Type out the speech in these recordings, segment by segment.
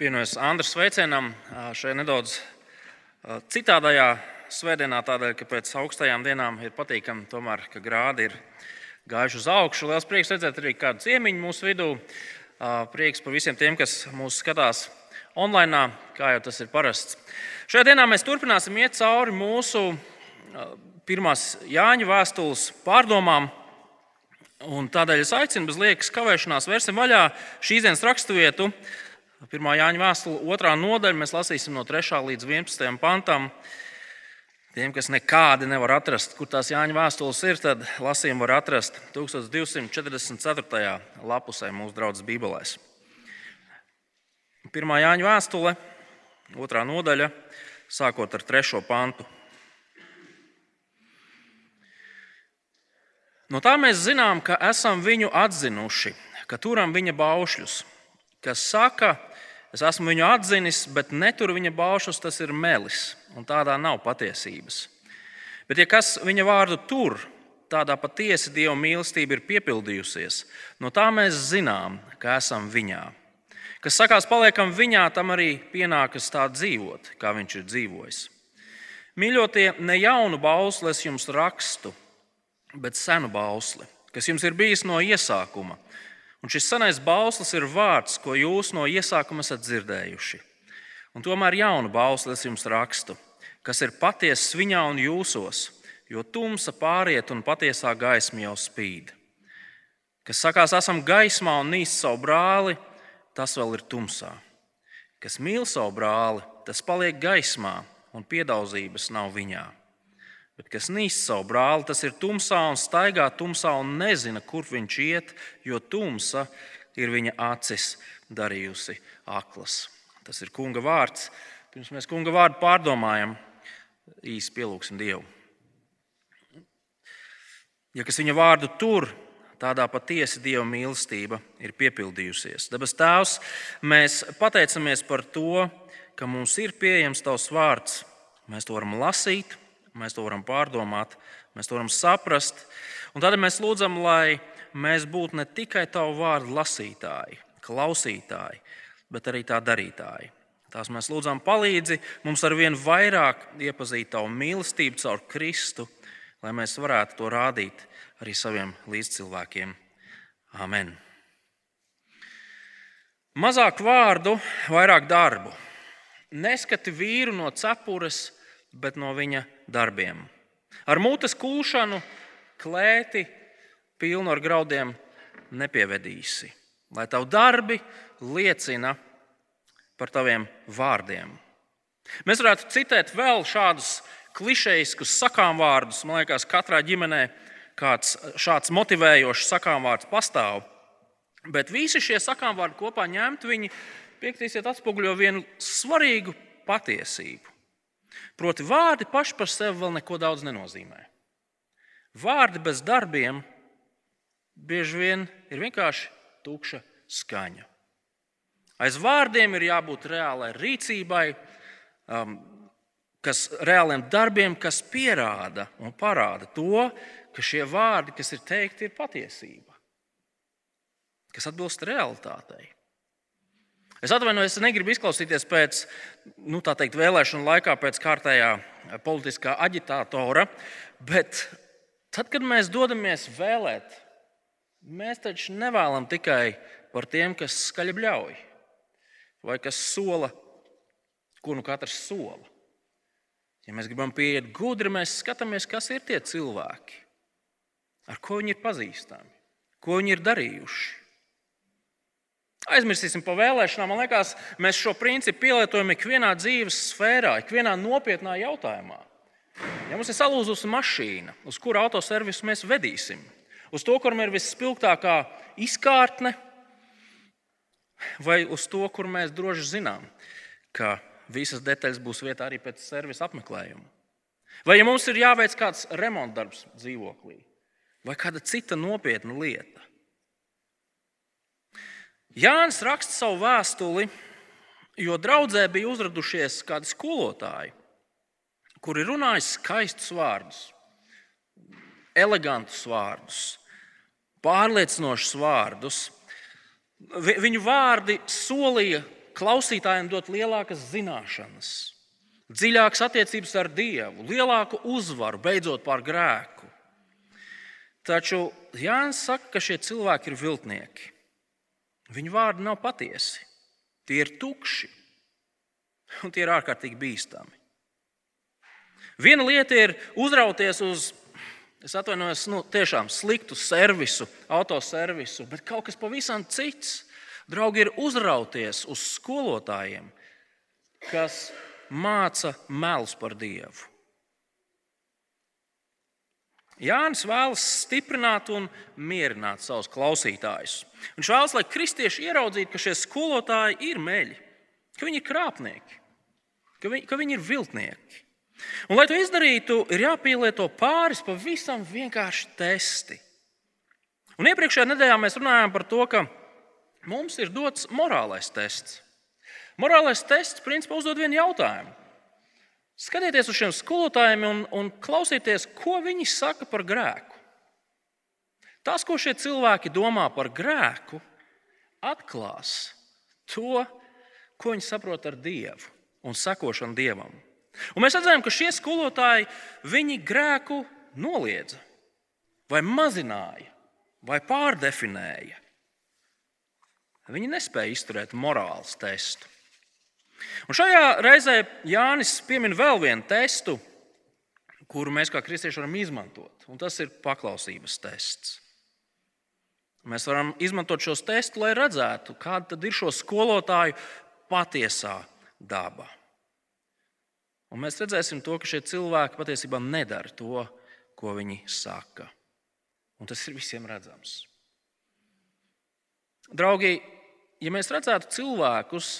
pievienojos Andras sveicienam šajā nedaudz citādajā svētdienā, tādēļ, ka pēc augstajām dienām ir patīkami, tomēr, ka grādi ir gājuši uz augšu. Liels prieks redzēt arī kādu ciemiņu mūsu vidū. Prieks par visiem tiem, kas mūs skatās online, kā jau tas ir parasts. Šajā dienā mēs turpināsim iet cauri mūsu pirmās Jāņa vēstules pārdomām. Un tādēļ es aicinu bez liekas kavēšanās vērsim vaļā šīs dienas raksturvietu, 1. Jāņa vēstule, 2. nodaļa, mēs lasīsim no 3. līdz 11. pantam. Tiem, kas nekādi nevar atrast, kur tās Jāņa vēstules ir, tad lasījumu var atrast 1244. lapusē mūsu draudzes Bībelēs. 1. Jāņa vēstule, 2. nodaļa, sākot ar 3. pantu. No tā mēs zinām, ka esam viņu atzinuši, ka turam viņa baušļus. Kas saka, Es esmu viņu atzinis, bet neturu viņa baušus, tas ir melis, un tādā nav patiesības. Bet, ja kas viņa vārdu tur, tādā patiesi Dieva mīlestība ir piepildījusies, no tā mēs zinām, ka esam viņā. Kas sakās, paliekam viņā, tam arī pienākas tā dzīvot, kā viņš ir dzīvojis. Mīļotie, ne jaunu bausli es jums rakstu, bet senu bausli, kas jums ir bijis no iesākuma Un šis senais bauslis ir vārds, ko jūs no iesākuma esat dzirdējuši. Un tomēr jaunu bausli es jums rakstu, kas ir patiesa viņā un jūsos, jo tumsa pāriet un patiesā gaisma jau spīd. Kas sakās, esam gaismā un nīst savu brāli, tas vēl ir tumsā. Kas mīl savu brāli, tas paliek gaismā, un piedaudzības nav viņā. Bet kas nīst savu brāli, tas ir tumsā un staigā tumsā un nezina, kur viņš iet, jo tumsa ir viņa acis darījusi aklas. Tas ir kunga vārds. Pirms mēs kunga vārdu pārdomājam, īsi pielūgsim Dievu. Ja kas viņa vārdu tur, tādā patiesi Dieva mīlestība ir piepildījusies. Dabas Tēvs, mēs pateicamies par to, ka mums ir pieejams Tavs vārds. Mēs to varam lasīt, Mēs to varam pārdomāt, mēs to varam saprast. Un tad mēs lūdzam, lai mēs būtu ne tikai tavu vārdu lasītāji, klausītāji, bet arī tā darītāji. Tās mēs lūdzam, palīdzi mums ar vien vairāk iepazīt tavu mīlestību caur Kristu, lai mēs varētu to rādīt arī saviem līdzcilvēkiem. Amen. Mazāk vārdu, vairāk darbu. Neskati vīru no cepures, bet no viņa darbiem. Ar mutes kūšanu, klēti pilnu ar graudiem nepievedīsi, lai tavu darbi liecina par taviem vārdiem. Mēs varētu citēt vēl šādus klišejiskus sakām vārdus. Man liekas, katrā ģimenē kāds šāds motivējošs sakām vārds pastāv. Bet visi šie sakām vārdi kopā ņemt, viņi piektīsiet atspoguļo vienu svarīgu patiesību. Proti, vārdi paši par sevi vēl neko daudz nenozīmē. Vārdi bez darbiem bieži vien ir vienkārši tukša skaņa. Aiz vārdiem ir jābūt reālai rīcībai, um, kas, reāliem darbiem, kas pierāda un parāda to, ka šie vārdi, kas ir teikti, ir patiesība, kas atbilst realitātei. Es atvainojos, es negribu izklausīties pēc nu, teikt, vēlēšanu laikā, pēc kārtējā politiskā aģitātora, bet tad, kad mēs dodamies vēlēt, mēs taču nevēlam tikai par tiem, kas skaļi bļauj vai kas sola, ko nu katrs sola. Ja mēs gribam pieiet gudri, mēs skatāmies, kas ir tie cilvēki, ar ko viņi ir pazīstami, ko viņi ir darījuši. Aizmirsīsim par vēlēšanām. Man liekas, mēs šo principu pielietojam ikvienā dzīves sfērā, ikvienā nopietnā jautājumā. Ja mums ir salūzusi mašīna, uz kuru autoservisu mēs vedīsim, uz to, kuram ir visspilgtākā izkārtne, vai uz to, kur mēs droši zinām, ka visas detaļas būs vietā arī pēc servisa apmeklējuma. Vai ja mums ir jāveic kāds remontdarbs dzīvoklī, vai kāda cita nopietna lieta. Jānis raksta savu vēstuli, jo draudzē bija uzradušies kādi skolotāji, kuri runāja skaistus vārdus, elegantus vārdus, pārliecinošus vārdus. Viņu vārdi solīja klausītājiem dot lielākas zināšanas, dziļākas attiecības ar Dievu, lielāku uzvaru, beidzot pār grēku. Taču Jānis saka, ka šie cilvēki ir viltnieki. Viņu vārdi nav patiesi, tie ir tukši un tie ir ārkārtīgi bīstami. Viena lieta ir uzrauties uz, es atvainojos, nu, tiešām sliktu servisu, autoservisu, bet kaut kas pavisam cits. Draugi ir uzrauties uz skolotājiem, kas māca melus par Dievu. Jānis vēlas stiprināt un mierināt savus klausītājus. Viņš vēlas, lai kristieši ieraudzītu, ka šie skolotāji ir meļi, ka viņi ir krāpnieki, ka viņi, ka viņi ir viltnieki. Un, lai to izdarītu, ir jāpielieto pāris pavisam vienkārši testi. Un iepriekšējā nedēļā mēs runājām par to, ka mums ir dots morālais tests. Morālais tests principā uzdod vienu jautājumu. Skatieties uz šiem skolotājiem un, un klausieties, ko viņi saka par grēku. Tas, ko šie cilvēki domā par grēku, atklās to, ko viņi saprot ar Dievu un sekošanu Dievam. Un mēs redzam, ka šie skolotāji viņi grēku noliedza, vai mazināja, vai pārdefinēja. Viņi nespēja izturēt morāles testu. Un šajā reizē Jānis piemin vēl vienu testu, kuru mēs kā kristieši varam izmantot, un tas ir paklausības tests. Mēs varam izmantot šos testus, lai redzētu, kāda ir šo skolotāju patiesā daba. Un mēs redzēsim to, ka šie cilvēki patiesībā nedara to, ko viņi saka. Un tas ir visiem redzams. Draugi, ja mēs redzētu cilvēkus,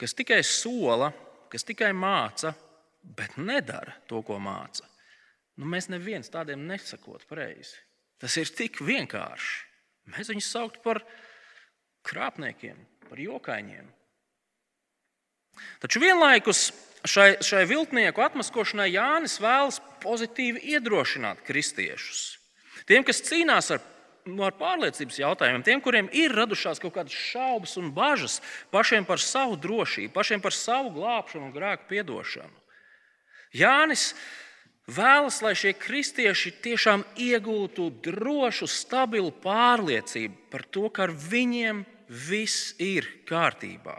kas tikai sola, kas tikai māca, bet nedara to, ko māca, nu mēs neviens tādiem nesakot pareizi. Tas ir tik vienkārši. Mēs viņus sauktu par krāpniekiem, par jokaiņiem. Taču vienlaikus šai, šai viltnieku atmaskošanai Jānis vēlas pozitīvi iedrošināt kristiešus. Tiem, kas cīnās ar Nu, ar pārliecības jautājumiem, tiem, kuriem ir radušās kaut kādas šaubas un bažas pašiem par savu drošību, pašiem par savu glābšanu un grēku piedošanu. Jānis vēlas, lai šie kristieši tiešām iegūtu drošu, stabilu pārliecību par to, ka ar viņiem viss ir kārtībā.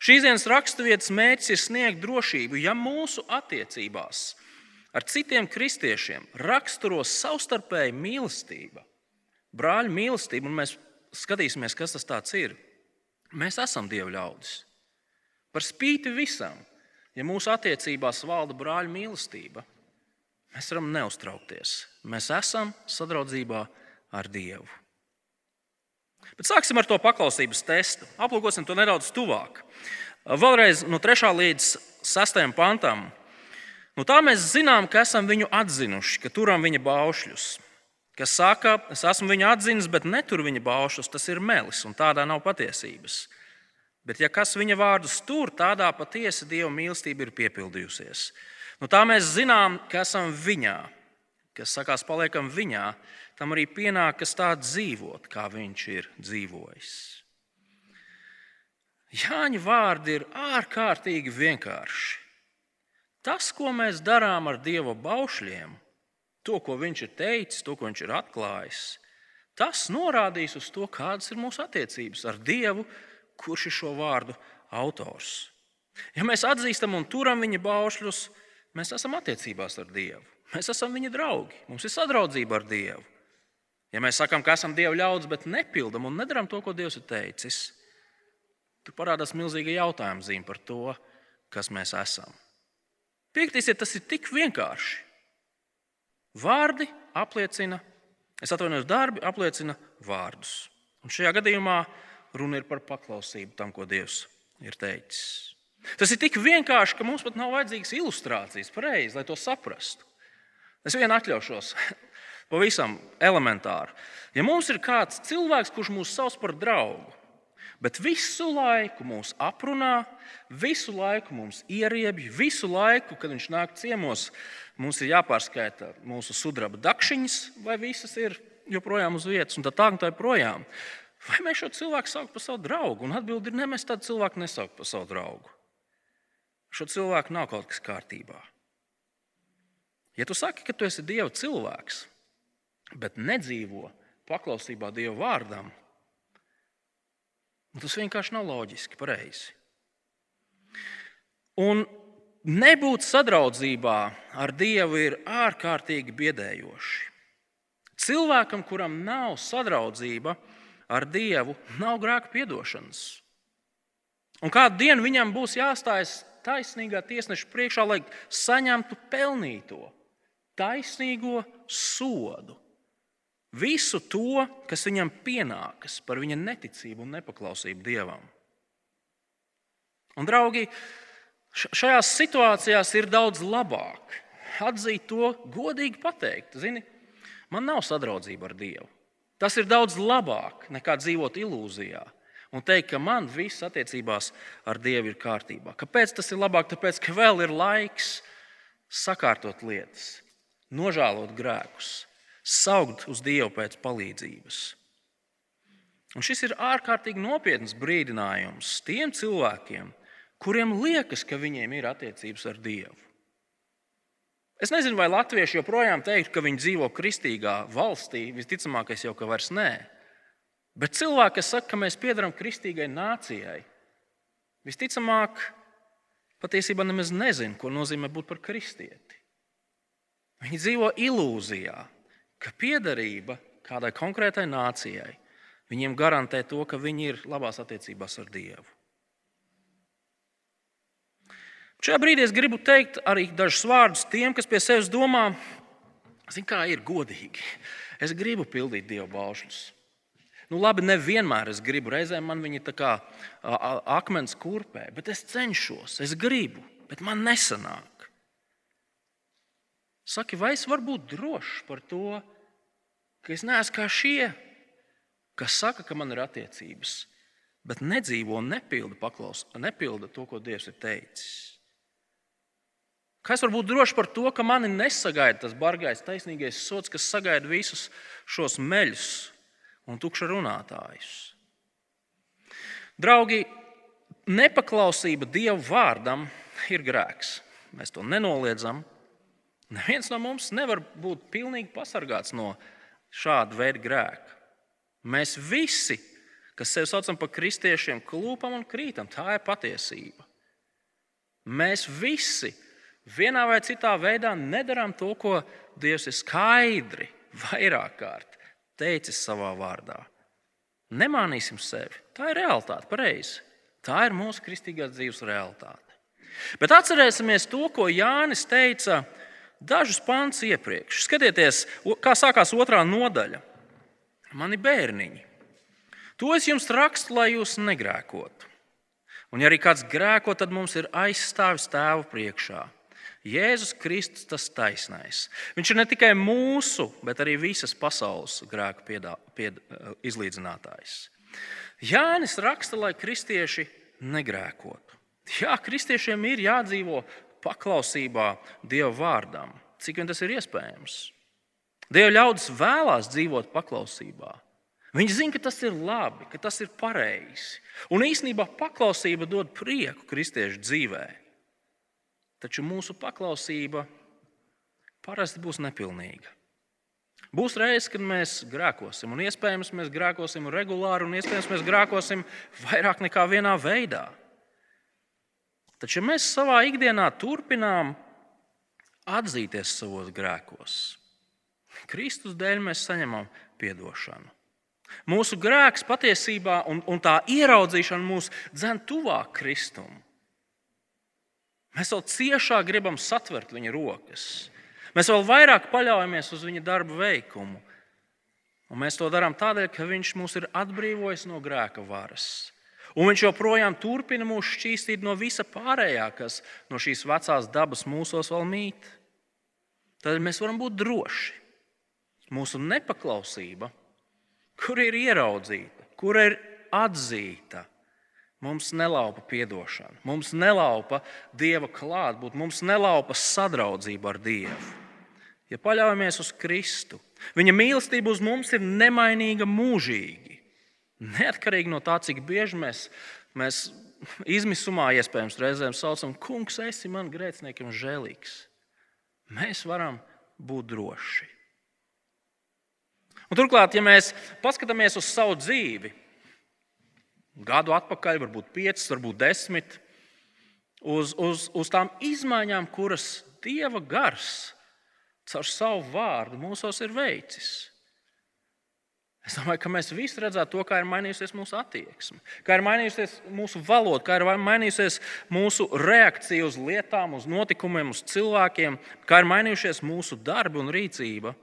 Šīs dienas raksturvietas mērķis ir sniegt drošību, ja mūsu attiecībās ar citiem kristiešiem raksturo savstarpēja mīlestība brāļa mīlestību, un mēs skatīsimies, kas tas ir. Mēs esam Dieva ļaudis. Par spīti visam, ja mūsu attiecībās valda brāļa mīlestība, mēs varam neuztraukties. Mēs esam sadraudzībā ar Dievu. Bet sāksim ar to paklausības testu. Aplūkosim to nedaudz tuvāk. Vēlreiz no 3. līdz 6. pantam. Nu, tā mēs zinām, ka esam viņu atzinuši, ka turam viņa baušļus kas saka, es esmu viņu atzinis, bet netur viņa baušus, tas ir melis, un tādā nav patiesības. Bet, ja kas viņa vārdus tur, tādā patiesi Dieva mīlestība ir piepildījusies. Nu, tā mēs zinām, ka esam viņā, kas sakās, paliekam viņā, tam arī pienākas tā dzīvot, kā viņš ir dzīvojis. Jāņa vārdi ir ārkārtīgi vienkārši. Tas, ko mēs darām ar Dieva baušļiem, to, ko viņš ir teicis, to, ko viņš ir atklājis, tas norādīs uz to, kādas ir mūsu attiecības ar Dievu, kurš ir šo vārdu autors. Ja mēs atzīstam un turam viņa baušļus, mēs esam attiecībās ar Dievu. Mēs esam viņa draugi, mums ir sadraudzība ar Dievu. Ja mēs sakām, ka esam Dieva ļaudis, bet nepildām un nedarām to, ko Dievs ir teicis, tur parādās milzīga jautājuma zīme par to, kas mēs esam. Piektais ir tas ir tik vienkārši. Vārdi apliecina, es atvainojos, darbi apliecina vārdus. Un šajā gadījumā runa ir par paklausību tam, ko Dievs ir teicis. Tas ir tik vienkārši, ka mums pat nav vajadzīgas ilustrācijas, pareizi, lai to saprastu. Es vien atļaušos, pavisam elementāri. Ja mums ir kāds cilvēks, kurš mūs sauc par draugu, bet visu laiku mūs aprunā, visu laiku mums ieriebi, visu laiku, kad viņš nāk ciemos, mums ir jāpārskaita mūsu sudraba dakšiņas, vai visas ir joprojām uz vietas, un tā tā un tā projām. Vai mēs šo cilvēku saucam par savu draugu? Un atbildi ir, ne, mēs tādu cilvēku nesaucam par savu draugu. Šo cilvēku nav kaut kas kārtībā. Ja tu saki, ka tu esi Dieva cilvēks, bet nedzīvo paklausībā Dieva vārdam, tas vienkārši nav loģiski, pareizi. Un nebūt sadraudzībā ar Dievu ir ārkārtīgi biedējoši. Cilvēkam, kuram nav sadraudzība ar Dievu, nav grēka piedošanas. Un kādu dienu viņam būs jāstājas taisnīgā tiesneša priekšā, lai saņemtu pelnīto, taisnīgo sodu. Visu to, kas viņam pienākas par viņa neticību un nepaklausību Dievam. Un, draugi, šajās situācijās ir daudz labāk atzīt to, godīgi pateikt. Zini, man nav sadraudzība ar Dievu. Tas ir daudz labāk nekā dzīvot ilūzijā un teikt, ka man viss attiecībās ar Dievu ir kārtībā. Kāpēc tas ir labāk? Tāpēc, ka vēl ir laiks sakārtot lietas, nožēlot grēkus, saukt uz Dievu pēc palīdzības. Un šis ir ārkārtīgi nopietns brīdinājums tiem cilvēkiem, kuriem liekas, ka viņiem ir attiecības ar Dievu. Es nezinu, vai latvieši joprojām teiktu, ka viņi dzīvo kristīgā valstī. Visticamākais jau ka vairs nē. Bet cilvēki, kas saka, ka mēs piedarām kristīgai nācijai, visticamāk, patiesībā nemaz nezina, ko nozīmē būt par kristieti. Viņi dzīvo ilūzijā, ka piederība kādai konkrētai nācijai viņiem garantē to, ka viņi ir labās attiecībās ar Dievu. Šajā brīdī es gribu teikt arī dažus vārdus tiem, kas pie sevis domā, zin, kā ir godīgi. Es gribu pildīt Dieva baušļus. Nu, labi, nevienmēr es gribu, reizēm man viņi tā kā akmens kurpē, bet es cenšos, es gribu, bet man nesanāk. Saki, vai es varu būt drošs par to, ka es neesmu kā šie, kas saka, ka man ir attiecības, bet nedzīvo un nepilda, paklaus, nepilda to, ko Dievs ir teicis? Kā es varu būt drošs par to, ka mani nesagaida tas bargais, taisnīgais sots, kas sagaida visus šos meļus un tukša runātājus? Draugi, nepaklausība Dieva vārdam ir grēks. Mēs to nenoliedzam. Neviens no mums nevar būt pilnīgi pasargāts no šāda veida grēka. Mēs visi, kas sevi saucam par kristiešiem, klūpam un krītam. Tā ir patiesība. Mēs visi vienā vai citā veidā nedarām to, ko Dievs ir skaidri, vairāk kārt teicis savā vārdā. Nemānīsim sevi. Tā ir realitāte, pareizi. Tā ir mūsu kristīgās dzīves realitāte. Bet atcerēsimies to, ko Jānis teica dažus pāns iepriekš. Skatieties, kā sākās otrā nodaļa. Mani bērniņi. To es jums rakstu, lai jūs negrēkotu. Un, ja arī kāds grēko, tad mums ir aizstāvis tēvu priekšā. Jēzus Kristus tas taisnais. Viņš ir ne tikai mūsu, bet arī visas pasaules grēku piedā, pied, izlīdzinātājs. Jānis raksta, lai kristieši negrēkotu. Jā, kristiešiem ir jādzīvo paklausībā Dieva vārdam, cik vien tas ir iespējams. Dieva ļaudis vēlās dzīvot paklausībā. Viņi zina, ka tas ir labi, ka tas ir pareizi. Un īsnībā paklausība dod prieku kristiešu dzīvēm. Taču mūsu paklausība parasti būs nepilnīga. Būs reizes, kad mēs grēkosim, un iespējams mēs grēkosim regulāri, un iespējams mēs grēkosim vairāk nekā vienā veidā. Taču mēs savā ikdienā turpinām atzīties savos grēkos, Kristus dēļ mēs saņemam atdošanu. Mūsu grēks patiesībā un, un tā ieraudzīšana mūs dzen tuvāk Kristum. Mēs vēl ciešāk gribam satvert viņa rokas. Mēs vēl vairāk paļaujamies uz viņa darbu veikumu. Un mēs to darām tādēļ, ka viņš mūs ir atbrīvojis no grēka varas. Un viņš joprojām turpina mūs šķīstīt no visa pārējā, kas no šīs vecās dabas mūsos vēl mīt. Tad mēs varam būt droši. Mūsu nepaklausība, kur ir ieraudzīta, kur ir atzīta, Mums nelaupa atdošana, mums nelaupa dieva klātbūtne, mums nelaupa sadraudzība ar Dievu. Ja paļaujamies uz Kristu, viņa mīlestība uz mums ir nemainīga mūžīgi. Neatkarīgi no tā, cik bieži mēs, mēs izmisumā iespējams reizēm saucam, Kungs, esi man grēciniekam žēlīgs. Mēs varam būt droši. Un turklāt, ja mēs paskatāmies uz savu dzīvi, gadu atpakaļ, varbūt piecus, varbūt desmit, uz, uz, uz tām izmaiņām, kuras Dieva gars caur savu vārdu mūsos ir veicis. Es domāju, ka mēs visi redzētu to, kā ir mainījusies mūsu attieksme, kā ir mainījusies mūsu valoda, kā ir mainījusies mūsu reakcija uz lietām, uz notikumiem, uz cilvēkiem, kā ir mainījušies mūsu darbi un rīcība.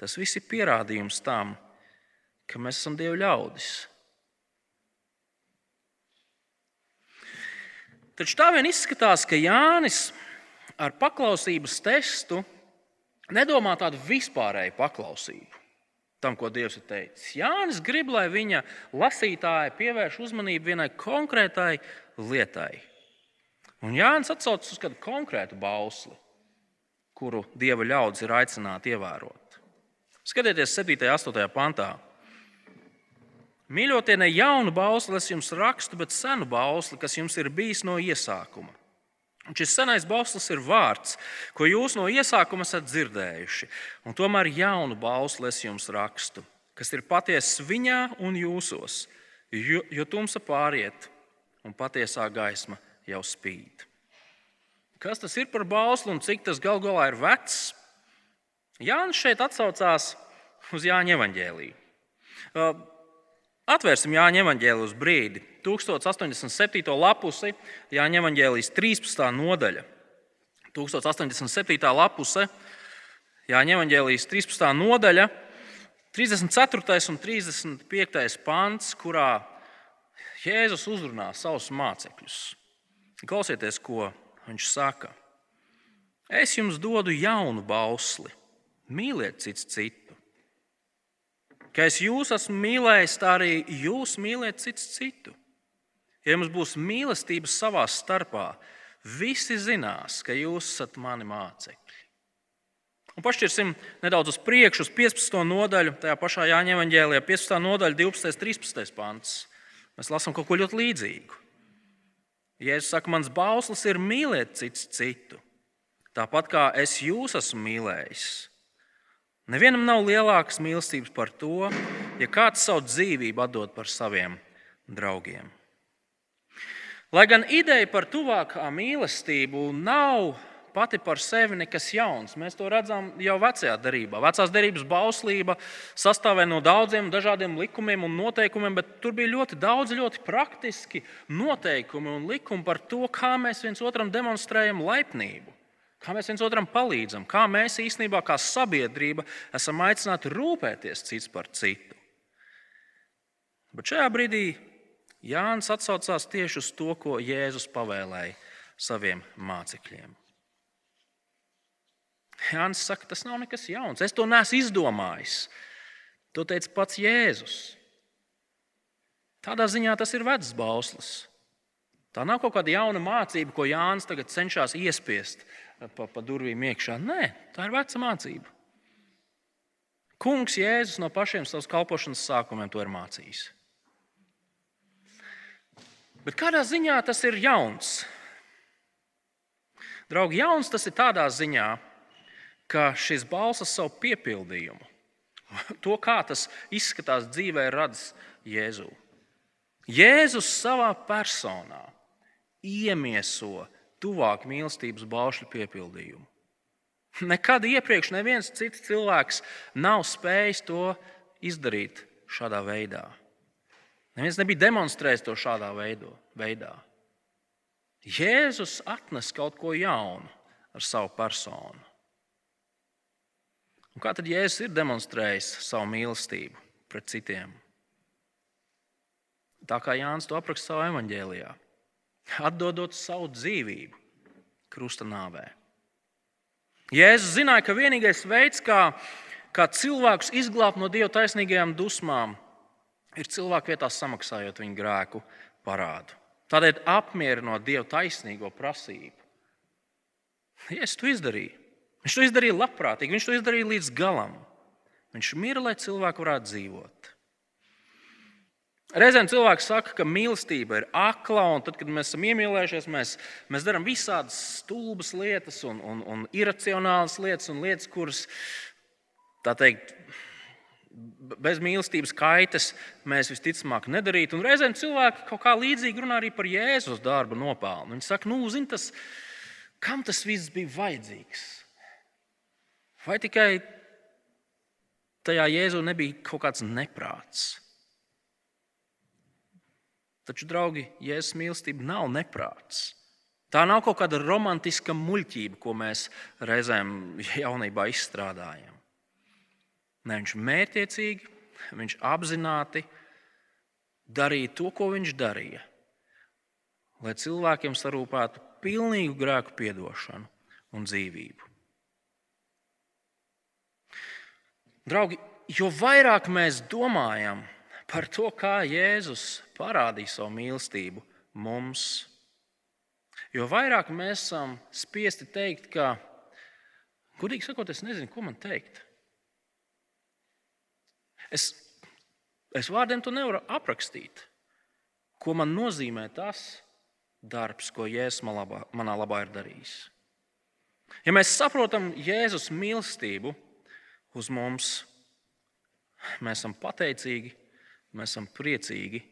Tas viss ir pierādījums tam, ka mēs esam Dieva ļaudis. Taču tā vien izskatās, ka Jānis ar paklausības testu nedomā tādu vispārēju paklausību tam, ko Dievs ir teicis. Jānis grib, lai viņa lasītāji pievērš uzmanību vienai konkrētai lietai. Un Jānis atsaucas uz kādu konkrētu bausli, kuru Dieva ļaudis ir aicināti ievērot. Skatieties, 7. un 8. pantā. Mīļotie, ne jaunu bausli es jums rakstu, bet senu bausli, kas jums ir bijis no iesākuma. Šis senais bauslis ir vārds, ko jūs no iesākuma esat dzirdējuši. Un tomēr jaunu bausli es jums rakstu, kas ir patiesa viņā un jūsos, jo, jo tumsa pāriet un patiesā gaisma jau spīd. Kas tas ir par bausli un cik tas gal galā ir vecs? Jānis šeit atsaucās uz Jāņa evaņģēlīju. Atvērsim Jāņa evaņģēliju uz brīdi. 1087. lapusi, Jāņa evaņģēlijas 13. nodaļa. 1087. lapuse, Jāņa evaņģēlijas 13. nodaļa, 34. un 35. pants, kurā Jēzus uzrunā savus mācekļus. Klausieties, ko viņš saka. Es jums dodu jaunu bausli, mīliet cits citu Kā es jūs esmu mīlējis, tā arī jūs mīliet cits citu. Ja mums būs mīlestības savā starpā, visi zinās, ka jūs esat mani mācekļi. Un pašķirsim nedaudz uz priekšu, uz 15. nodaļu, tajā pašā Jāņa Evangelijā, 15. nodaļa, 12. un 13. pants. Mēs lasām kaut ko ļoti līdzīgu. Jēzus saka, mans bauslis ir mīlēt cits citu, tāpat kā es jūs esmu mīlējis. Nevienam nav lielākas mīlestības par to, ja kāds savu dzīvību atdod par saviem draugiem. Lai gan ideja par tuvākā mīlestību nav pati par sevi nekas jauns. Mēs to redzam jau vecajā darbā. Vecās darbības bauslība sastāvēja no daudziem dažādiem likumiem un noteikumiem, bet tur bija ļoti daudz ļoti praktiski noteikumi un likumi par to, kā mēs viens otram demonstrējam laipnību. Kā mēs viens otram palīdzam, kā mēs īstenībā, kā sabiedrība, esam aicināti rūpēties cits par citu. Bet šajā brīdī Jānis atsaucās tieši uz to, ko Jēzus pavēlēja saviem mācekļiem. Jānis saka, tas nav nekas jauns. Es to neesmu izdomājis. To teica pats Jēzus. Tādā ziņā tas ir vecs bauslis. Tā nav kaut kāda jauna mācība, ko Jānis tagad cenšas iespiest pa, pa durvīm iekšā. Nē, tā ir veca mācība. Kungs Jēzus no pašiem savas kalpošanas sākumiem to ir mācījis. Bet kādā ziņā tas ir jauns? Draugi, jauns tas ir tādā ziņā, ka šis balss savu piepildījumu, to kā tas izskatās dzīvē, radis Jēzu. Jēzus savā personā iemieso tuvāk mīlestības baušļu piepildījumu. Nekad iepriekš neviens cits cilvēks nav spējis to izdarīt šādā veidā. Neviens nebija demonstrējis to šādā veidā. Jēzus atnes kaut ko jaunu ar savu personu. Un kā tad Jēzus ir demonstrējis savu mīlestību pret citiem? Tā kā Jānis to apraksta savā evanģēlijā atdodot savu dzīvību krusta nāvē. Jēzus zināja, ka vienīgais veids, kā, kā cilvēkus izglābt no Dieva taisnīgajām dusmām, ir cilvēku vietā samaksājot viņu grēku parādu. Tādēļ apmierinot Dieva taisnīgo prasību. Jēzus to izdarīja. Viņš to izdarīja labprātīgi, viņš to izdarīja līdz galam. Viņš mira, lai cilvēki varētu dzīvot. Reizēm cilvēki saka, ka mīlestība ir akla, un tad, kad mēs esam iemīlējušies, mēs, mēs darām visādas stulbas lietas, un, un, un iracionālas lietas, un lietas, kuras, tā teikt, bez mīlestības kaitas mēs visticamāk nedarītu. Un reizēm cilvēki kaut kā līdzīgi runā arī par Jēzus darba nopelnu. Viņi saka, nu, zini, tas, kam tas viss bija vajadzīgs? Vai tikai tajā Jēzu nebija kaut kāds neprāts? Taču, draugi, Jēzus mīlestība nav neprāts. Tā nav kaut kāda romantiska muļķība, ko mēs reizēm jaunībā izstrādājam. Nē, viņš mērķiecīgi, viņš apzināti darīja to, ko viņš darīja, lai cilvēkiem sarūpētu pilnīgu grēku piedošanu un dzīvību. Draugi, jo vairāk mēs domājam par to, kā Jēzus parādīja savu mīlestību mums, jo vairāk mēs esam spiesti teikt, ka, gudīgi sakot, es nezinu, ko man teikt. Es, es vārdiem to nevaru aprakstīt, ko man nozīmē tas darbs, ko Jēzus man labā, manā labā ir darījis. Ja mēs saprotam Jēzus mīlestību uz mums, mēs esam pateicīgi mēs esam priecīgi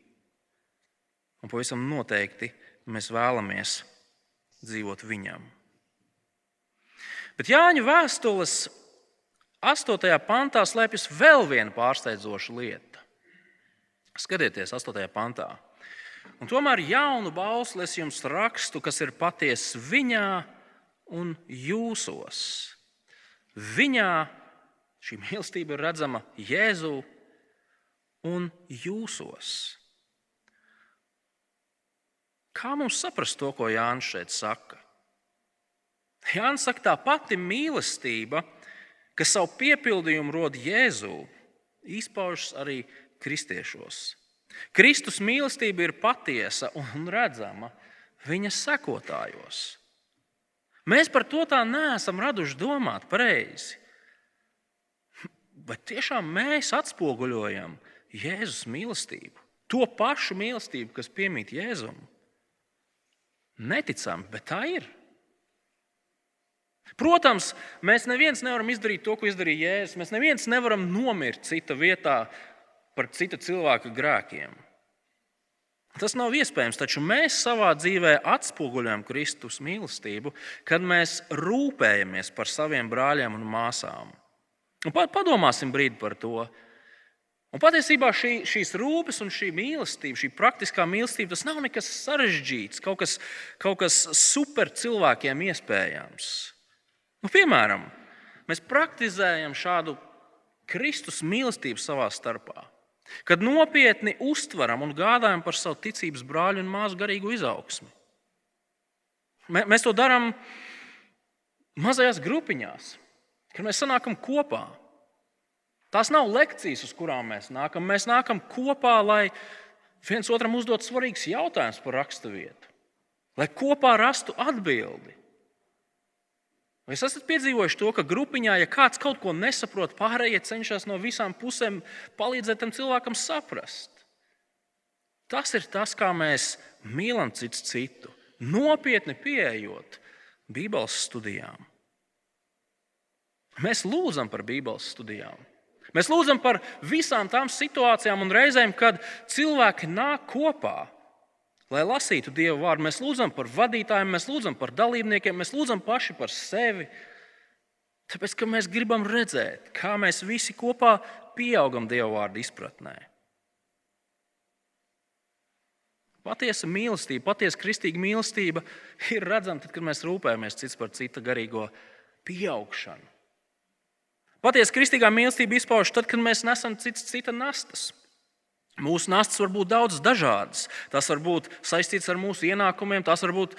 un pavisam noteikti mēs vēlamies dzīvot viņam. Bet Jāņa vēstules 8. pantā slēpjas vēl viena pārsteidzoša lieta. Skatieties, 8. pantā. Un tomēr jaunu bausli es jums rakstu, kas ir patiesa viņā un jūsos. Viņā šī mīlestība ir redzama Jēzu un jūsos. Kā mums saprast to, ko Jānis šeit saka? Jānis saka, tā pati mīlestība, kas savu piepildījumu rod Jēzū, izpaužas arī kristiešos. Kristus mīlestība ir patiesa un redzama viņa sekotājos. Mēs par to tā neesam raduši domāt pareizi. Bet tiešām mēs atspoguļojam Jēzus mīlestību, to pašu mīlestību, kas piemīt Jēzum. Neticam, bet tā ir. Protams, mēs neviens nevaram izdarīt to, ko izdarīja Jēzus. Mēs neviens nevaram nomirt cita vietā par cita cilvēka grēkiem. Tas nav iespējams, taču mēs savā dzīvē atspoguļojam Kristus mīlestību, kad mēs rūpējamies par saviem brāļiem un māsām. Un padomāsim brīdi par to, Un patiesībā šī, šīs rūpes un šī mīlestība, šī praktiskā mīlestība, tas nav nekas sarežģīts, kaut kas, kaut kas super cilvēkiem iespējams. Nu, piemēram, mēs praktizējam šādu Kristus mīlestību savā starpā. Kad nopietni uztveram un gādājam par savu ticības brāļu un māsu garīgu izaugsmu. Mēs to darām mazajās grupiņās, kad mēs sanākam kopā. Tās nav lekcijas, uz kurām mēs nākam. Mēs nākam kopā, lai viens otram uzdot svarīgus jautājumus par raksturvietu, lai kopā rastu atbildi. Vai esat piedzīvojuši to, ka grupiņā, ja kāds kaut ko nesaprot, pārējie cenšas no visām pusēm palīdzēt tam cilvēkam saprast? Tas ir tas, kā mēs mīlam cits citu, nopietni pieejot Bībeles studijām. Mēs lūdzam par Bībeles studijām. Mēs lūdzam par visām tām situācijām un reizēm, kad cilvēki nāk kopā, lai lasītu Dieva vārdu. Mēs lūdzam par vadītājiem, mēs lūdzam par dalībniekiem, mēs lūdzam paši par sevi. Tāpēc, ka mēs gribam redzēt, kā mēs visi kopā pieaugam Dieva vārdu izpratnē. Patiesa mīlestība, patiesa kristīga mīlestība ir redzama tad, kad mēs rūpējamies cits par cita garīgo pieaugšanu. Patiesa kristīgā mīlestība izpaužas tad, kad mēs nesam cits cita nastas. Mūsu nastas var būt daudz dažādas. Tas var būt saistīts ar mūsu ienākumiem, tas var būt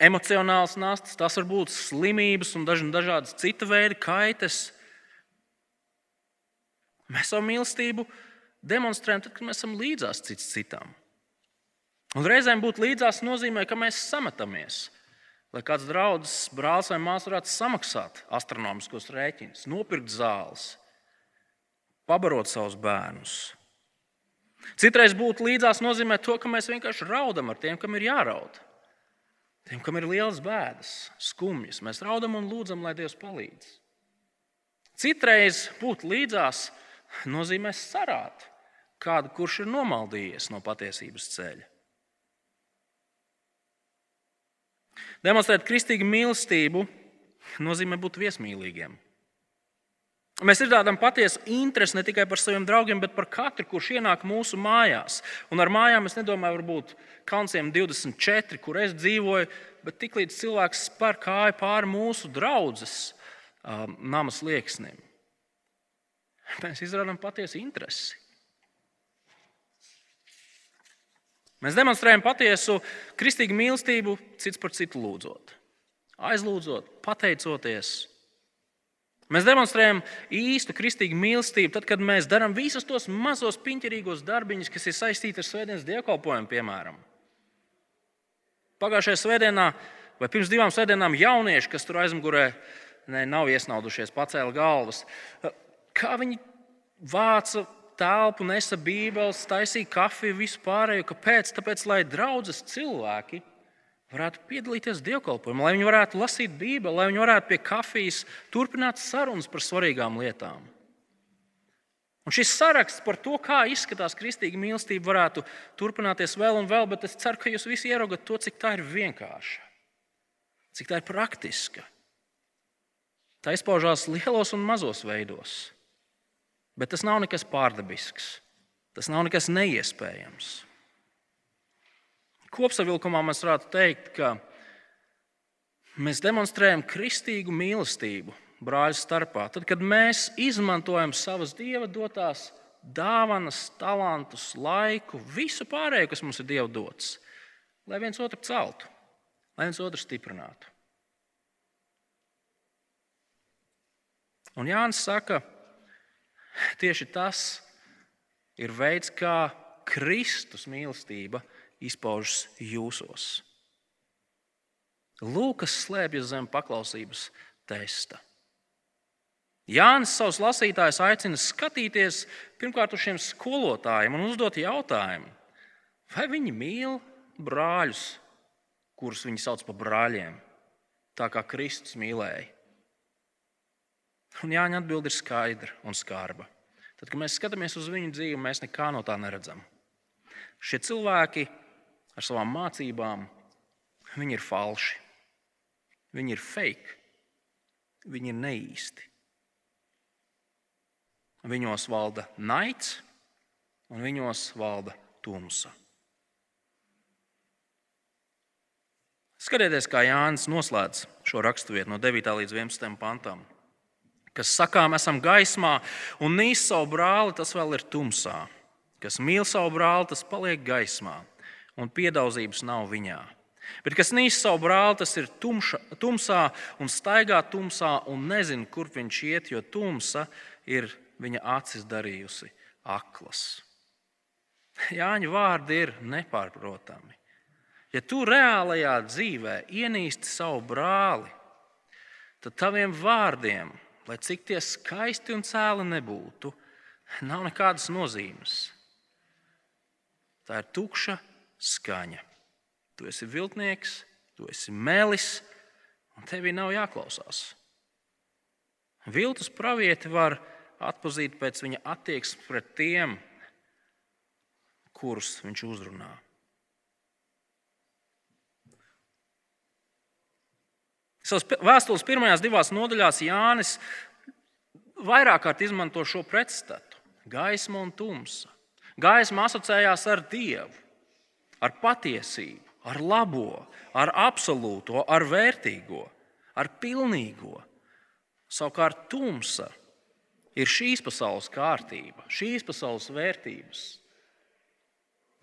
emocionāls nastas, tas var būt slimības un dažādas cita veida kaitas. Mēs savu mīlestību demonstrējam tad, kad mēs esam līdzās cits citam. Un reizēm būt līdzās nozīmē, ka mēs sametamies lai kāds draugs, brālis vai māsa varētu samaksāt astronomiskos rēķinus, nopirkt zāles, pabarot savus bērnus. Citreiz būt līdzās nozīmē to, ka mēs vienkārši raudam ar tiem, kam ir jāraud. Tiem, kam ir liels bēdas, skumjas, mēs raudam un lūdzam, lai Dievs palīdz. Citreiz būt līdzās nozīmē sarāt kādu, kurš ir nomaldījies no patiesības ceļa. Demonstrēt kristīgu mīlestību nozīmē būt viesmīlīgiem. Mēs izrādām patiesu interesi ne tikai par saviem draugiem, bet par katru, kurš ienāk mūsu mājās. Un ar mājām es nedomāju, varbūt Kalnciem 24, kur es dzīvoju, bet tiklīdz cilvēks spēr kāju pāri mūsu draudzes um, namas lieksnim, mēs izrādām patiesu interesi. Mēs demonstrējam patiesu kristīgu mīlestību, cits par citu lūdzot, aizlūdzot, pateicoties Mēs demonstrējam īstu kristīgu mīlestību, tad, kad mēs darām visus tos mazos piņķerīgos darbiņus, kas ir saistīti ar svētdienas dievkalpojumu, piemēram. Pagājušajā svētdienā vai pirms divām svētdienām jaunieši, kas tur aizmugurē ne, nav iesnaudušies, pacēla galvas. Kā viņi vāca telpu, nesa bībeles, taisīja kafiju, visu pārējo. Kāpēc? Tāpēc, lai draudzes cilvēki varētu piedalīties dievkalpojumā, lai viņi varētu lasīt Bībeli, lai viņi varētu pie kafijas turpināt sarunas par svarīgām lietām. Un šis saraksts par to, kā izskatās kristīga mīlestība, varētu turpināties vēl un vēl, bet es ceru, ka jūs visi ieraugat to, cik tā ir vienkārša, cik tā ir praktiska. Tā izpaužās lielos un mazos veidos, bet tas nav nekas pārdabisks, tas nav nekas neiespējams. Kopsavilkumā mēs varētu teikt, ka mēs demonstrējam kristīgu mīlestību brāļu starpā. Tad, kad mēs izmantojam savas dieva dotās dāvanas, talantus, laiku, visu pārējo, kas mums ir dieva dots, lai viens otru celtu, lai viens otru stiprinātu. Un Jānis saka, tieši tas ir veids, kā Kristus mīlestība izpaužas jūsos. Lūkas slēpjas zem paklausības testa. Jānis savus lasītājus aicina skatīties pirmkārt uz šiem skolotājiem un uzdot jautājumu, vai viņi mīl brāļus, kurus viņi sauc par brāļiem, tā kā Kristus mīlēja. Un Jāņa atbild ir skaidra un skarba. Tad, kad mēs skatāmies uz viņu dzīvi, mēs nekā no tā neredzam. Šie cilvēki ar savām mācībām, viņi ir falši. Viņi ir fake, viņi ir neīsti. Viņos valda naids un viņos valda tumsa. Skatieties, kā Jānis noslēdz šo raksturvietu no 9. līdz 11. pantam. Kas sakām, esam gaismā, un nīst savu brāli, tas vēl ir tumsā. Kas mīl savu brāli, tas paliek gaismā un piedaudzības nav viņā. Bet kas nīst savu brāli, tas ir tumša, tumsā un staigā tumsā un nezina, kur viņš iet, jo tumsa ir viņa acis darījusi aklas. Jāņa vārdi ir nepārprotami. Ja tu reālajā dzīvē ienīsti savu brāli, tad taviem vārdiem, lai cik tie skaisti un cēli nebūtu, nav nekādas nozīmes. Tā ir tukša skaņa. Tu esi viltnieks, tu esi melis, un tevī nav jāklausās. Viltus pravieti var atpazīt pēc viņa attieksmes pret tiem, kurus viņš uzrunā. Savas vēstules pirmajās divās nodaļās Jānis vairāk kārt izmanto šo pretstatu - gaisma un tumsa. Gaisma asociējās ar Dievu ar patiesību, ar labo, ar absolūto, ar vērtīgo, ar pilnīgo. Savukārt tumsa ir šīs pasaules kārtība, šīs pasaules vērtības.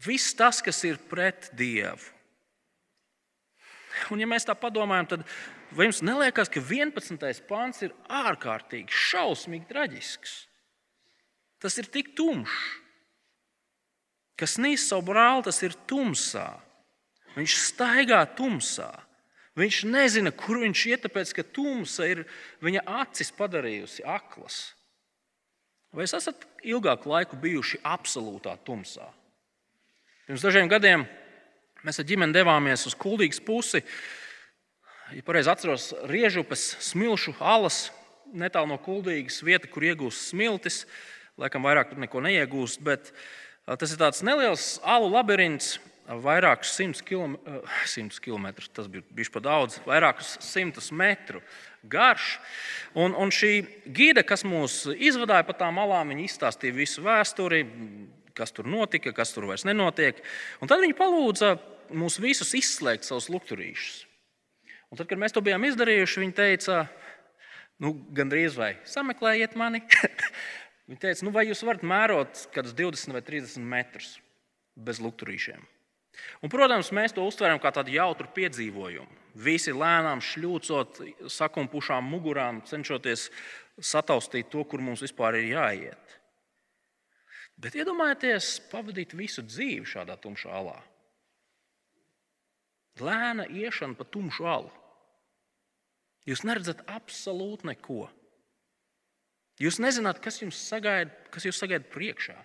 Viss tas, kas ir pret Dievu. Un, ja mēs tā padomājam, tad vai jums neliekas, ka 11. pāns ir ārkārtīgi šausmīgi traģisks? Tas ir tik tumšs. Kas nīst savu brāli, tas ir tumsā. Viņš staigā tumsā. Viņš nezina, kur viņš iet, tāpēc ka tumsa ir viņa acis padarījusi aklas. Vai jūs esat ilgāku laiku bijuši absolūtā tumsā? Pirms dažiem gadiem mēs ar ģimeni devāmies uz Kuldīgas pusi. Ja pareizi atceros, Riežupes smilšu alas, netālu no Kuldīgas, vieta, kur iegūst smiltis. Laikam vairāk tur neko neiegūst, bet tas ir tāds neliels alu labirints, vairākus simtus kilometrus, kilometru, tas bija bijis pa daudz, vairākus simtus metru garš. Un, un šī gide, kas mūs izvadīja pa tām malām, viņa izstāstīja visu vēsturi, kas tur notika, kas tur vairs nenotiek. Un tad viņi palūdza mūs visus izslēgt savus lukturīšus. Un tad, kad mēs to bijām izdarījuši, viņi teica, nu, gandrīz vai sameklējiet mani. viņi teica, nu, vai jūs varat mērot kādus 20 vai 30 metrus bez lukturīšiem. Un, protams, mēs to uztveram kā tādu jautru piedzīvojumu. Visi lēnām šļūcot, sakumpušām mugurām, cenšoties sataustīt to, kur mums vispār ir jāiet. Bet iedomājieties, pavadīt visu dzīvi šādā tumšā alā. Lēna iešana pa tumšu alu. Jūs neredzat absolūti neko. Jūs nezināt, kas jums sagaida, kas jūs sagaida priekšā.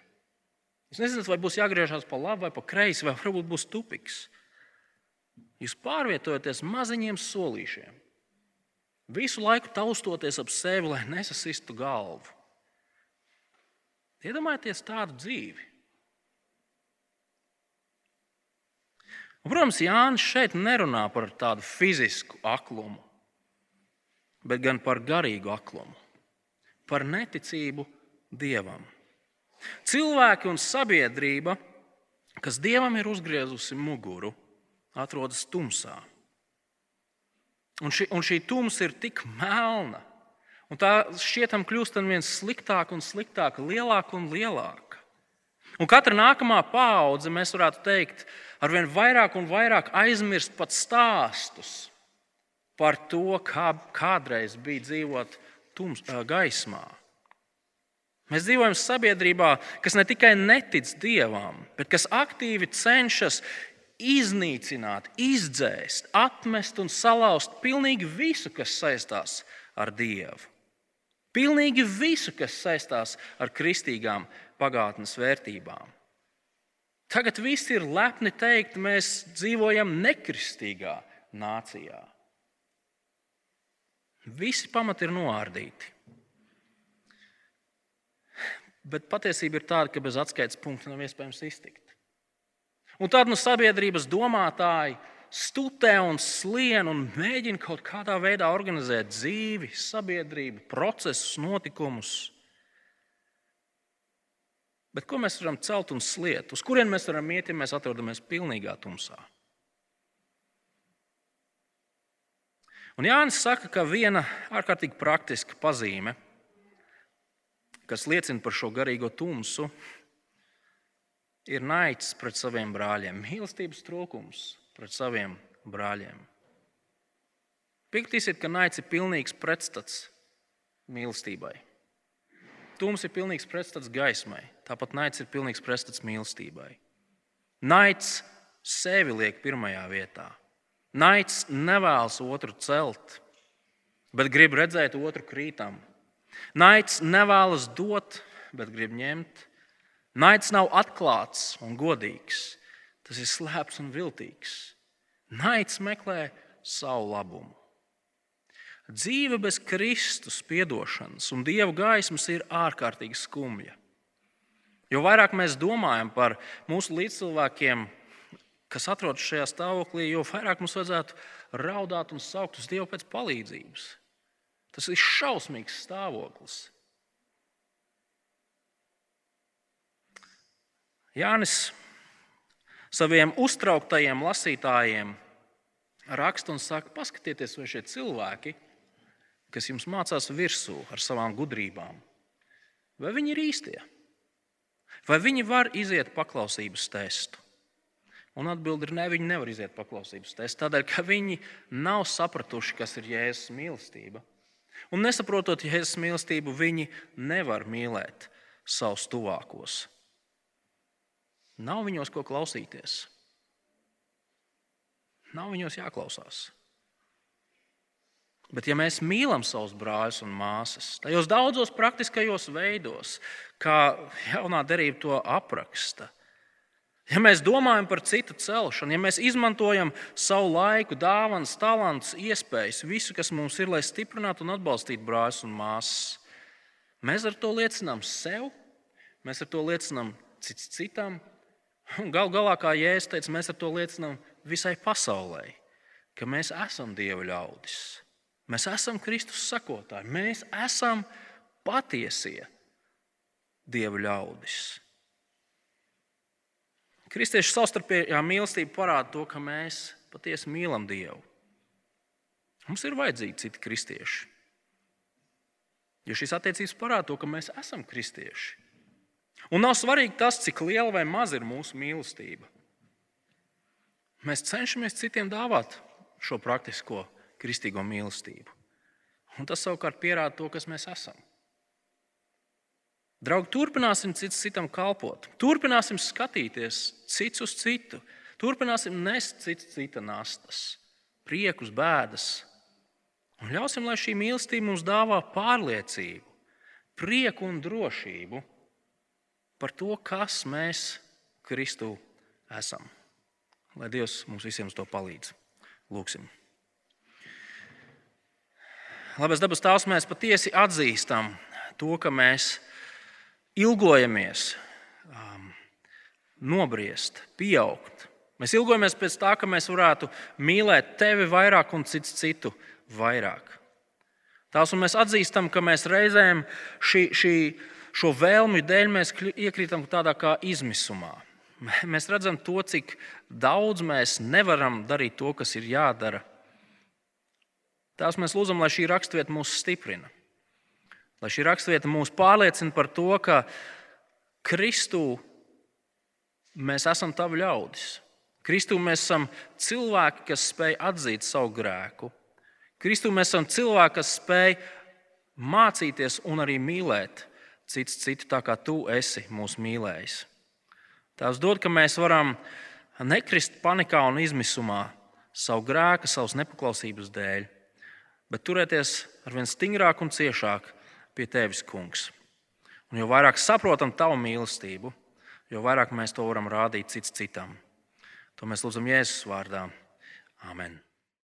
Jūs nezināt, vai būs jāgriežas pa labi vai pa kreisi, vai varbūt būs tupiks. Jūs pārvietojaties maziņiem solīšiem, visu laiku taustoties ap sevi, lai nesasistu galvu. Iedomājieties tādu dzīvi. Un, protams, Jānis šeit nerunā par tādu fizisku aklumu, bet gan par garīgu aklumu, par neticību dievam. Cilvēki un sabiedrība, kas dievam ir uzgriezusi muguru, atrodas tumsā. Un šī, un šī tumsa ir tik melna, Un tā šķietam kļūst ar vien sliktāka un sliktāka, lielāka un lielāka. Un katra nākamā paudze, mēs varētu teikt, ar vien vairāk un vairāk aizmirst pat stāstus par to, kā kādreiz bija dzīvot tums, gaismā. Mēs dzīvojam sabiedrībā, kas ne tikai netic dievam, bet kas aktīvi cenšas iznīcināt, izdzēst, atmest un salauzt pilnīgi visu, kas saistās ar dievu. Pilnīgi visu, kas saistās ar kristīgām pagātnes vērtībām. Tagad viss ir lepni teikt, mēs dzīvojam nekristīgā nācijā. Visi pamati ir noārdīti. Bet patiesība ir tāda, ka bez atskaites punkta nav iespējams iztikt. Un tad no sabiedrības domātāji stutē un slien un mēģina kaut kādā veidā organizēt dzīvi, sabiedrību, procesus, notikumus. Bet ko mēs varam celt un sliet? Uz kurien mēs varam iet, ja mēs atrodamies pilnīgā tumsā? Un Jānis saka, ka viena ārkārtīgi praktiska pazīme, kas liecina par šo garīgo tumsu, ir naids pret saviem brāļiem, mīlestības trūkums pret saviem brāļiem. Piekritīsiet, ka naids ir pilnīgs pretstats mīlestībai. Tums ir pilnīgs pretstats gaismai, tāpat naids ir pilnīgs pretstats mīlestībai. Naids sevi liek pirmajā vietā. Naids nevēlas otru celt, bet grib redzēt otru krītam. Naids nevēlas dot, bet grib ņemt. Naids nav atklāts un godīgs. Tas ir slēpts un viltīgs. Naids meklē savu labumu. Dzīve bez Kristus piedošanas un Dieva gaismas ir ārkārtīgi skumja. Jo vairāk mēs domājam par mūsu līdzcilvēkiem, kas atrodas šajā stāvoklī, jo vairāk mums vajadzētu raudāt un saukt uz Dievu pēc palīdzības. Tas ir šausmīgs stāvoklis. Jānis saviem uztrauktajiem lasītājiem raksta un saka, paskatieties, vai šie cilvēki, kas jums mācās virsū ar savām gudrībām, vai viņi ir īstie? Vai viņi var iziet paklausības testu? Un atbildi ir, nē, viņi nevar iziet paklausības testu, tādēļ, ka viņi nav sapratuši, kas ir Jēzus mīlestība. Un nesaprotot Jēzus mīlestību, viņi nevar mīlēt savus tuvākos. Nav viņos ko klausīties. Nav viņos jāklausās. Bet, ja mēs mīlam savus brāļus un māsas, tajos daudzos praktiskajos veidos, kā jaunā derība to apraksta, ja mēs domājam par citu celšanu, ja mēs izmantojam savu laiku, dāvanas, talantus, iespējas, visu, kas mums ir, lai stiprinātu un atbalstītu brāļus un māsas, mēs ar to liecinām sev, mēs ar to liecinām cits citam, un gal galā, kā Jēzus teica, mēs ar to liecinām visai pasaulē, ka mēs esam Dieva ļaudis. Mēs esam Kristus sakotāji, mēs esam patiesie Dieva ļaudis. Kristiešu savstarpējā mīlestība parāda to, ka mēs patiesi mīlam Dievu. Mums ir vajadzīgi citi kristieši. Jo šīs attiecības parāda to, ka mēs esam kristieši. Un nav svarīgi tas, cik liela vai maza ir mūsu mīlestība. Mēs cenšamies citiem dāvāt šo praktisko kristīgo mīlestību. Un tas savukārt pierāda to, kas mēs esam. Draugi, turpināsim cits citam kalpot, turpināsim skatīties cits uz citu, turpināsim nest cits cita nastas, priekus, bēdas. Un ļausim, lai šī mīlestība mums dāvā pārliecību, prieku un drošību par to, kas mēs Kristū esam. Lai Dievs mums visiem to palīdz. Lūksim! Labais dabas tēvs, mēs patiesi atzīstam to, ka mēs ilgojamies um, nobriest, pieaugt. Mēs ilgojamies pēc tā, ka mēs varētu mīlēt tevi vairāk un citu citu vairāk. Tās, un mēs atzīstam, ka mēs reizēm šī, šī, šo vēlmju dēļ iekrītam tādā kā izmisumā. Mēs redzam to, cik daudz mēs nevaram darīt to, kas ir jādara Tās mēs lūdzam, lai šī raksturvieta mūs stiprina. Lai šī raksturvieta mūs pārliecina par to, ka Kristū mēs esam tavi ļaudis. Kristū mēs esam cilvēki, kas spēj atzīt savu grēku. Kristū mēs esam cilvēki, kas spēj mācīties un arī mīlēt cits citu tā, kā tu esi mūs mīlējis. Tās dod, ka mēs varam nekrist panikā un izmisumā savu grēku, savas nepaklausības dēļ bet turēties ar vien stingrāk un ciešāk pie tevis, kungs. Un jo vairāk saprotam tavu mīlestību, jo vairāk mēs to varam rādīt cits citam. To mēs lūdzam Jēzus vārdā. Amen.